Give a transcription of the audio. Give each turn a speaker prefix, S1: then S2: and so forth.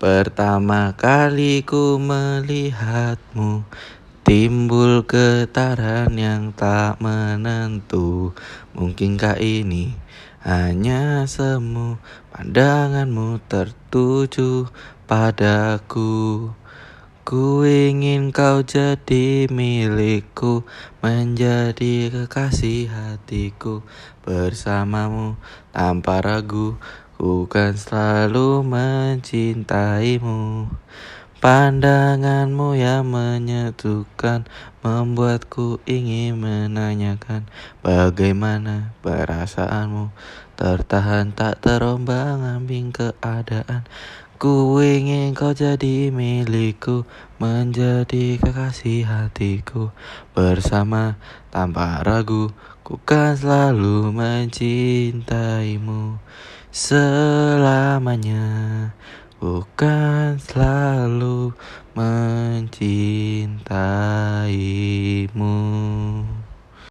S1: Pertama kali ku melihatmu Timbul getaran yang tak menentu. Mungkinkah ini hanya semu Pandanganmu tertuju padaku? Ku ingin kau jadi milikku Menjadi kekasih hatiku Bersamamu tanpa ragu Ku kan selalu mencintaimu. Pandanganmu yang menyatukan Membuatku ingin menanyakan Bagaimana perasaanmu. Tertahan tak terombang ambing keadaan. Ku ingin kau jadi milikku Menjadi kekasih hatiku. Bersama tanpa ragu Ku kan selalu mencintaimu Selamanya. Ku kan selalu mencintaimu